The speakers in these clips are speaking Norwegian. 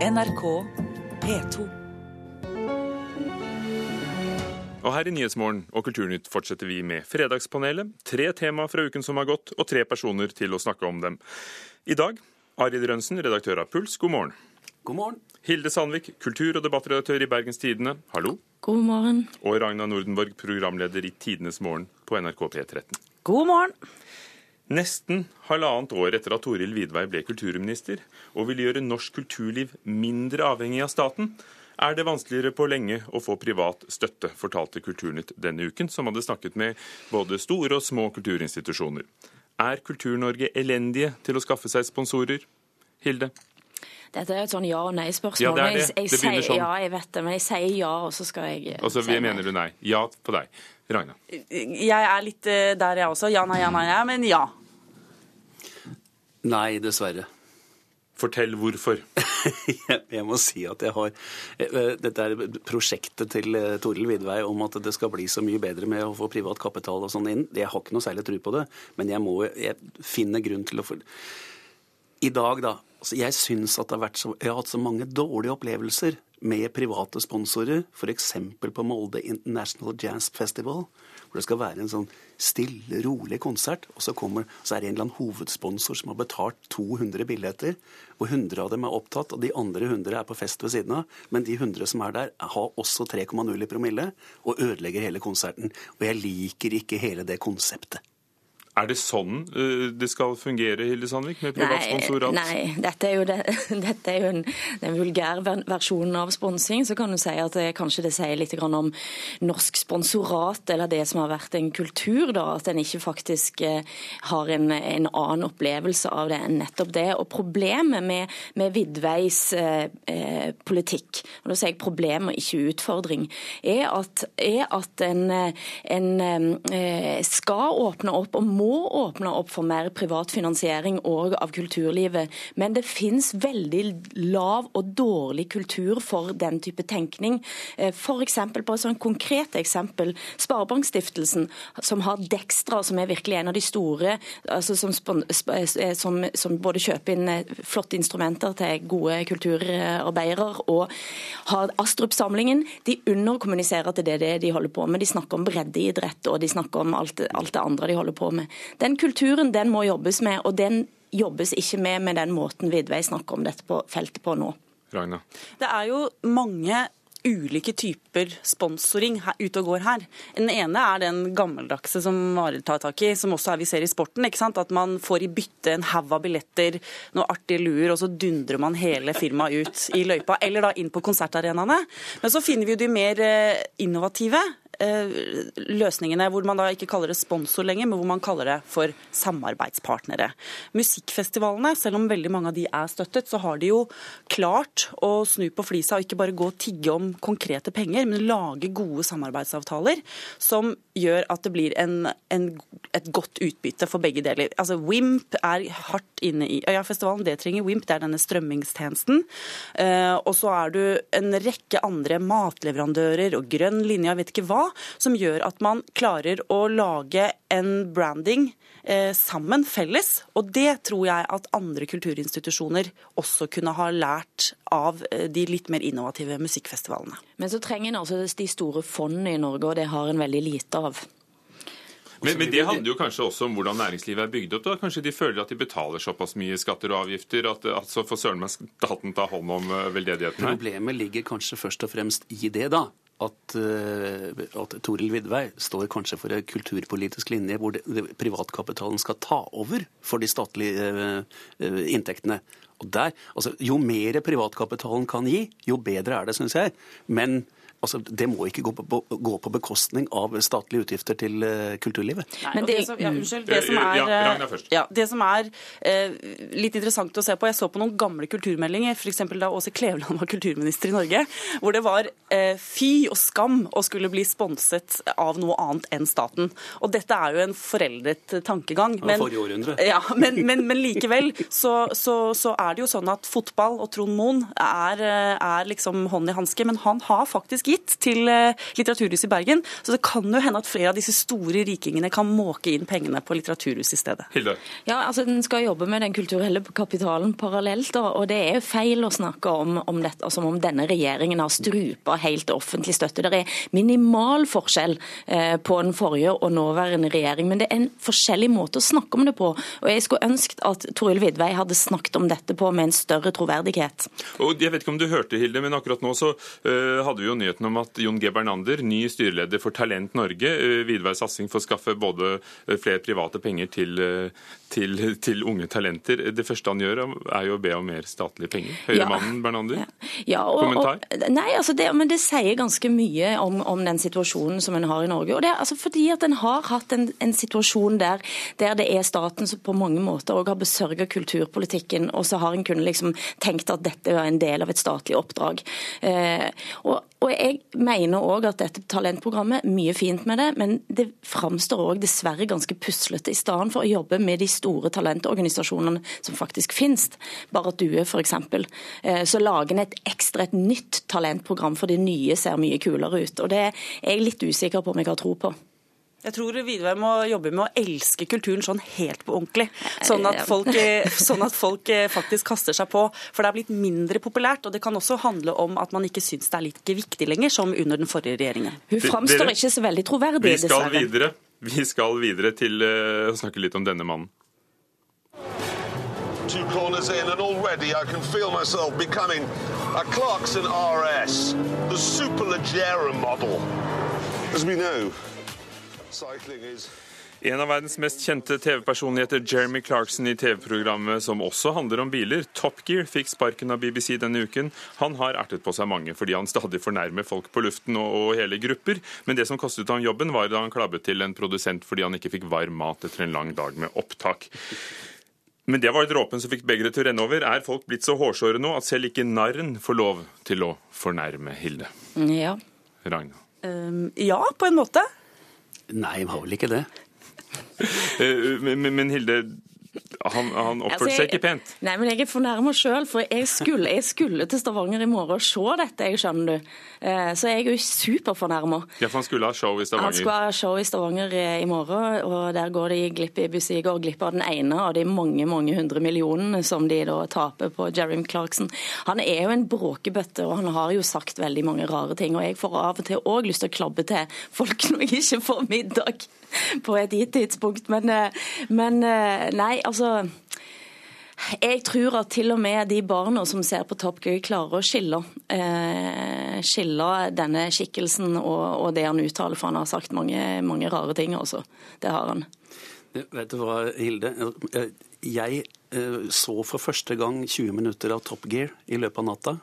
NRK P2. Og her i Nyhetsmorgen og Kulturnytt fortsetter vi med Fredagspanelet. Tre tema fra uken som har gått, og tre personer til å snakke om dem. I dag Arild Rønsen, redaktør av Puls, god morgen. God morgen. Hilde Sandvik, kultur- og debattredaktør i Bergens Tidende, hallo. God morgen. Og Ragna Nordenborg, programleder i Tidenes morgen på NRK P13. God morgen. Nesten halvannet år etter at Toril Vidvei ble kulturminister, og vil gjøre norsk kulturliv mindre avhengig av staten, er det vanskeligere på lenge å få privat støtte, fortalte Kulturnytt denne uken, som hadde snakket med både store og små kulturinstitusjoner. Er Kultur-Norge elendige til å skaffe seg sponsorer? Hilde? Dette er et sånn ja- og nei-spørsmål. Ja, det er det. Jeg, jeg, Det begynner sånn. Ja, jeg vet det, men jeg sier ja, og så skal jeg Og så si mener du nei. Ja på deg. Ragna? Jeg er litt eh, der, jeg også. Ja, nei, ja, nei, ja, men ja. Nei, dessverre. Fortell hvorfor. Jeg må si at jeg har eh, Dette er prosjektet til eh, Toril Vidvei om at det skal bli så mye bedre med å få privat kapital og sånn inn. Jeg har ikke noe særlig tro på det, men jeg må jeg finner grunn til å få I dag, da. Altså jeg syns at det har vært så Jeg har hatt så mange dårlige opplevelser med private sponsorer, f.eks. på Molde International Jazz Festival, hvor det skal være en sånn stille, rolig konsert, og så, kommer, så er det en eller annen hovedsponsor som har betalt 200 billetter, og 100 av dem er opptatt, og de andre 100 er på fest ved siden av, men de 100 som er der, har også 3,0 i promille, og ødelegger hele konserten. Og jeg liker ikke hele det konseptet. Er det sånn eh, det skal fungere, Hilde Sandvik, med privat sponsorat? Nei, dette er jo, det, dette er jo en, den vulgære versjonen av sponsing. Så kan du si at det, kanskje det sier litt grann om norsk sponsorat, eller det som har vært en kultur, da, at en ikke faktisk eh, har en, en annen opplevelse av det enn nettopp det. Og problemet med, med Vidveis eh, eh, politikk, og da sier jeg problem og ikke utfordring, er at, er at en, eh, en eh, skal åpne opp og må åpne opp for mer privat finansiering og av kulturlivet. Men det finnes veldig lav og dårlig kultur for den type tenkning. F.eks. på et sånt konkret eksempel, Sparebankstiftelsen, som har Dextra, som er virkelig en av de store, altså som, eh, som, som både kjøper inn eh, flotte instrumenter til gode kulturarbeidere, og har Astrup-samlingen. De underkommuniserer til det, det de holder på med. De snakker om breddeidrett, og de snakker om alt, alt det andre de holder på med. Den kulturen den må jobbes med, og den jobbes ikke med med den måten Vidvei snakker om dette på feltet på nå. Ragna? Det er jo mange ulike typer sponsoring her, ute og går her. Den ene er den gammeldagse som Arild tar tak i, som også er vi ser i sporten. ikke sant? At man får i bytte en haug av billetter, noen artige luer, og så dundrer man hele firmaet ut i løypa. Eller da inn på konsertarenaene. Men så finner vi jo de mer eh, innovative løsningene hvor man da ikke kaller det sponsor lenger, men hvor man kaller det for samarbeidspartnere. Musikkfestivalene, selv om veldig mange av de er støttet, så har de jo klart å snu på flisa og ikke bare gå og tigge om konkrete penger, men lage gode samarbeidsavtaler som gjør at det blir en, en, et godt utbytte for begge deler. Altså WIMP er hardt inne i Øyafestivalen, det trenger WIMP, det er denne strømmingstjenesten. Eh, og så er du en rekke andre matleverandører og grønn linje, jeg vet ikke hva, som gjør at man klarer å lage en branding eh, sammen, felles. Og det tror jeg at andre kulturinstitusjoner også kunne ha lært av eh, de litt mer innovative musikkfestivalene. Men så trenger en altså de store fondene i Norge, og det har en veldig lite av. Men, men det handler jo kanskje også om hvordan næringslivet er bygd opp. da. Kanskje de føler at de betaler såpass mye skatter og avgifter at, at så får søren meg staten ta hånd om eh, veldedigheten her. Problemet ligger kanskje først og fremst i det, da. At, eh, at Toril Vidvei står kanskje for en kulturpolitisk linje hvor det, det, privatkapitalen skal ta over for de statlige uh, inntektene. Og der, altså, Jo mer privatkapitalen kan gi, jo bedre er det, syns jeg. Men altså, det må ikke gå på, gå på bekostning av statlige utgifter til eh, kulturlivet. Nei, Men det, det- som, ja, unnskyld, det som Eh, er, ja, ja, det som er eh, litt interessant å se på Jeg så på noen gamle kulturmeldinger, f.eks. da Åse Kleveland var kulturminister i Norge, hvor det var eh, fy og skam å skulle bli sponset av noe annet enn staten. Og dette er jo en foreldet tankegang. Men. Ja, men, men, men likevel så, så, så er det jo sånn at fotball og Trond Moen er, eh, er liksom hånd i hanske, men han har faktisk gitt, til Litteraturhuset i Bergen. Så det kan jo hende at flere av disse store rikingene kan måke inn pengene på Litteraturhuset i stedet. Hilde? Ja, altså Den skal jobbe med den kulturelle kapitalen parallelt. og Det er jo feil å snakke om, om dette, altså om denne regjeringen har strupa helt offentlig støtte. Det er minimal forskjell eh, på den forrige og nåværende regjering. Men det er en forskjellig måte å snakke om det på. Og Jeg skulle ønsket at Toril Vidvei hadde snakket om dette på med en større troverdighet. Og jeg vet ikke om du hørte, Hilde, men akkurat nå så uh, hadde vi jo nyheten om at Jon G. Bernander, ny styreleder for Talent Norge, videre Vidveis satsing for å skaffe både flere private penger til, uh, til, til, unge talenter. Det første han gjør, er jo å be om mer statlige penger. Høyremannen ja. Bernander? Ja. og, Kommentar? Og, nei, altså det, men det sier ganske mye om, om den situasjonen som en har i Norge. Og det er altså fordi at en har hatt en, en situasjon der, der, det er staten som på mange måter òg har besørga kulturpolitikken, og så har en kunnet liksom tenkt at dette er en del av et statlig oppdrag. Eh, og, og jeg mener òg at dette talentprogrammet, mye fint med det, men det framstår òg dessverre ganske puslete. I stedet for å jobbe med de store talentorganisasjonene som faktisk finnes, bare at Due f.eks., eh, så lager en et ekstra et nytt talentprogram, for det nye ser mye kulere ut. Og det er jeg litt usikker på om jeg har tro på. Jeg tror Vidvei må jobbe med å elske kulturen sånn helt på ordentlig. Sånn at, folk, eh, sånn at folk eh, faktisk kaster seg på. For det er blitt mindre populært. Og det kan også handle om at man ikke syns det er like viktig lenger som under den forrige regjeringen. Hun framstår ikke så veldig troverdig, vi skal dessverre. Videre. Vi skal videre til uh, å snakke litt om denne mannen. Two corners in, and already I can feel myself becoming a Clarkson RS, the superleggera model. As we know, en av verdens mest kjente TV-personligheter, Jeremy Clarkson, i TV-programmet som også handler om biler, Top Gear, fikk sparken av BBC denne uken. Han har ertet på seg mange fordi han stadig fornærmer folk på luften og, og hele grupper. Men det som kostet ham jobben, var da han klabbet til en produsent fordi han ikke fikk varm mat etter en lang dag med opptak. Men det var dråpen som fikk begeret til å renne over. Er folk blitt så hårsåre nå at selv ikke narren får lov til å fornærme Hilde? Ja. Ragna? Um, ja, på en måte. Nei, var vel ikke det. Eh, men, men Hilde, han, han oppførte altså, seg ikke pent. Nei, men jeg er fornærma sjøl, for jeg skulle, jeg skulle, til Stavanger i morgen og se dette, jeg skjønner du. Eh, så jeg er jo superfornærma. Ja, for han skulle ha show i Stavanger? Han skulle ha show i Stavanger i morgen, og der går de glipp i Bussi går glipp av den ene av de mange mange hundre millionene som de da taper på Jeremy Clarkson. Han er jo en bråkebøtte, og han har jo sagt veldig mange rare ting. Og jeg får av og til òg lyst til å klabbe til folk når jeg ikke får middag på et gitt tidspunkt. Men, eh, men eh, altså jeg tror at til og med de barna som ser på Top Gear, klarer å skille, eh, skille denne skikkelsen og, og, det han uttaler, for han har sagt mange, mange rare ting. Også. Det har han. Vet du hva, Hilde? Jeg eh, så for første gang 20 minutter av Top Gear i løpet av natta.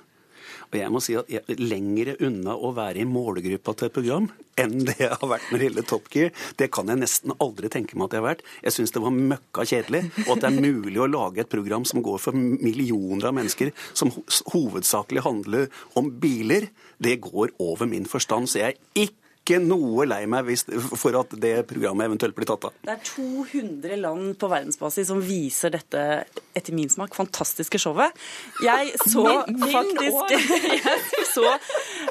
Og jeg må si at lengre unna å være i målgruppa til et program enn det jeg har vært med gjelder Top Gear. Det kan jeg nesten aldri tenke meg at jeg har vært. Jeg syns det var møkka kjedelig. Og at det er mulig å lage et program som går for millioner av mennesker, som hovedsakelig handler om biler, det går over min forstand. Så jeg er ikke ikke noe lei meg hvis, for at det programmet eventuelt blir tatt av. Det er 200 land på verdensbasis som viser dette, etter min smak, fantastiske showet. Jeg så faktisk Jeg så,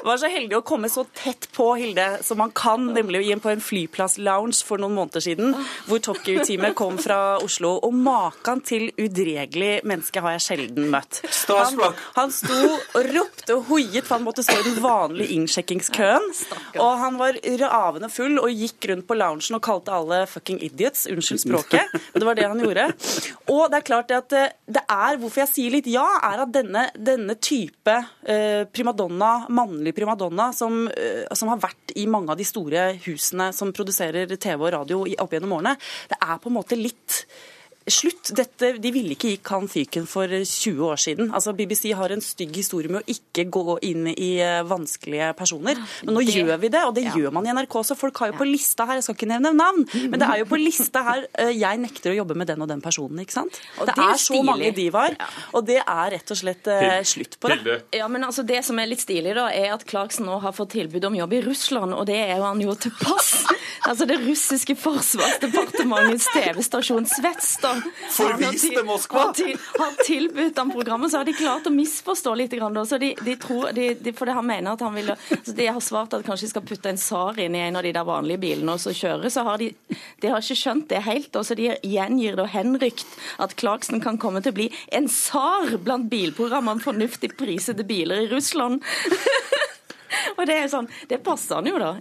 var så heldig å komme så tett på Hilde som man kan, nemlig på en flyplass-lounge for noen måneder siden, hvor Top Gear-teamet kom fra Oslo. Og maken til udregelig menneske har jeg sjelden møtt. Han, han sto og ropte og hoiet, for han måtte stå i den vanlige innsjekkingskøen. Og han var var ravende full og gikk rundt på loungen og kalte alle fucking idiots. Unnskyld språket, men det var det han gjorde. Og det er klart at eh, det er, hvorfor jeg sier litt ja, er at denne, denne type eh, primadonna, mannlig primadonna, som, eh, som, har vært i mange av de store husene som produserer TV og radio opp gjennom årene, det er på en måte litt slutt. Dette, de ville ikke gi Kan fyken for 20 år siden. Altså, BBC har en stygg historie med å ikke gå inn i eh, vanskelige personer. Men nå det, gjør vi det, og det ja. gjør man i NRK. Så folk har jo på lista her, jeg skal ikke nevne navn, men det er jo på lista her eh, jeg nekter å jobbe med den og den personen. ikke sant? Og det, det er, så mange divaer, og det er rett og slett uh, slutt på det. Ja, men altså Det som er litt stilig, da, er at Clarkson nå har fått tilbud om jobb i Russland, og det er jo han jo til pass. altså Det russiske forsvarsdepartementets TV-stasjon Svetsta han, Forvis han til Moskva! Har, til, har tilbudt ham programmet, så har de klart å misforstå litt. Grann, så de, de tror, de, de, fordi han mener at han vil så De har svart at kanskje de skal putte en SAR inn i en av de der vanlige bilene og så kjøre. Så har de, de har ikke skjønt det helt. og så De gjengir det henrykt at Clarkson kan komme til å bli en SAR blant bilprogrammene fornuftig prisede biler i Russland. Og det er jo sånn, det passer han jo, da.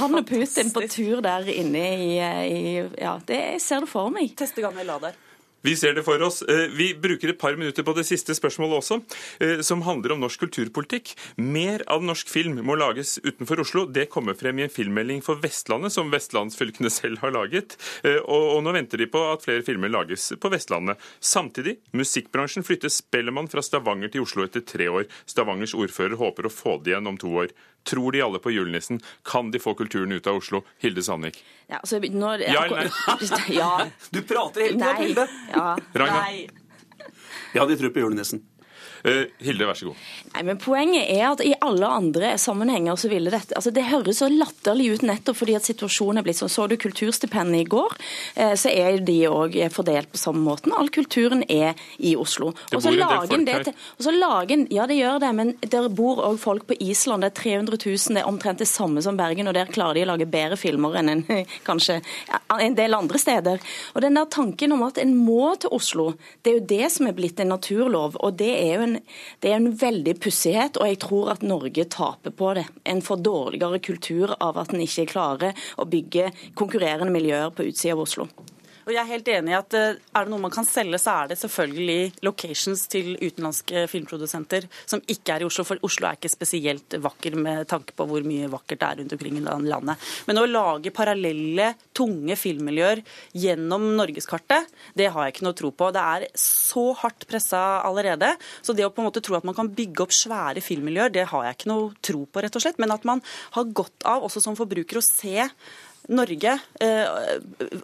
Han og Putin på tur der inne i, i Ja, det, jeg ser det for meg. Teste gammel lader. Vi ser det for oss. Eh, vi bruker et par minutter på det siste spørsmålet også, eh, som handler om norsk kulturpolitikk. Mer av norsk film må lages utenfor Oslo. Det kommer frem i en filmmelding for Vestlandet, som vestlandsfylkene selv har laget. Eh, og nå venter de på at flere filmer lages på Vestlandet. Samtidig, musikkbransjen flytter Spellemann fra Stavanger til Oslo etter tre år. Stavangers ordfører håper å få det igjen om to år. Tror de alle på julenissen? Kan de få kulturen ut av Oslo? Hilde Sandvik. Ja, altså, når, Ja eller nei? ja. Du prater hele tida, Nei. Hilde! Ja. Ragnar? Nei. Ja, de tror på julenissen. Eh, Hilde, vær så god. Nei, men Poenget er at i alle andre sammenhenger så ville dette altså Det høres så latterlig ut nettopp fordi at situasjonen er blitt sånn. Så du kulturstipendet i går, eh, så er de òg fordelt på samme måten. All kulturen er i Oslo. Det bor en del folk her. og så lager en- Ja, det gjør det, men der bor òg folk på Island. Det er 300 000, det er omtrent det samme som Bergen, og der klarer de å lage bedre filmer enn en, kanskje en del andre steder. Og den der tanken om at en må til Oslo, det er jo det som er blitt en naturlov. og det er jo en, det er en veldig pussighet, og jeg tror at Norge taper på det. En får dårligere kultur av at en ikke klarer å bygge konkurrerende miljøer på utsida av Oslo. Og jeg er helt enig i at eh, er det noe man kan selge, så er det selvfølgelig locations til utenlandske filmprodusenter som ikke er i Oslo. For Oslo er ikke spesielt vakker med tanke på hvor mye vakkert det er rundt omkring i landet. Men å lage parallelle, tunge filmmiljøer gjennom norgeskartet, det har jeg ikke noe tro på. Det er så hardt pressa allerede. Så det å på en måte tro at man kan bygge opp svære filmmiljøer, det har jeg ikke noe tro på, rett og slett. Men at man har godt av, også som forbruker, å se Norge eh,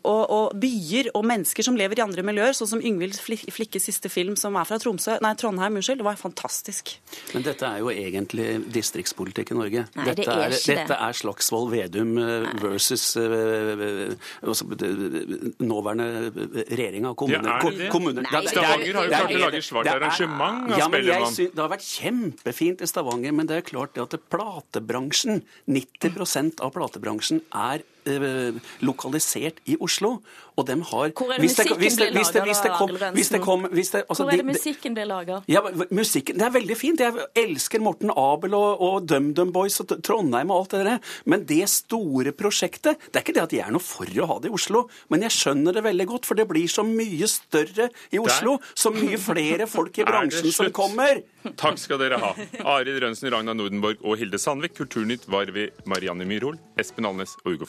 og, og byer og mennesker som lever i andre miljøer, sånn som Yngvild Flikkes siste film, som er fra Tromsø, nei, Trondheim, unnskyld, det var fantastisk. Men dette er jo egentlig distriktspolitikk i Norge. Nei, det dette, er ikke det. dette er Slagsvold Vedum eh, versus eh, altså, det- nåværende regjering av kommuner. Ja, er det det? kommuner. Nei, er- Stavanger har jo er- klart å lage svart det er- arrangement av ja, Spellemann. Det har vært kjempefint i Stavanger, men det er klart det at platebransjen, 90% av platebransjen er lokalisert i Oslo, og de har Hvor er det musikken blir altså, er musikken blir laga? ja, musikken, Det er veldig fint. Jeg elsker Morten Abel og, og DumDum Boys og Trondheim og alt det der. Men det store prosjektet Det er ikke det at jeg er noe for å ha det i Oslo, men jeg skjønner det veldig godt, for det blir så mye større i Oslo. Så mye flere folk i bransjen som kommer. Takk skal dere ha. Arild Rønsen, Ragna Nordenborg og Hilde Sandvik. Kulturnytt var ved Marianne Myrhol, Espen Alnes og Ugo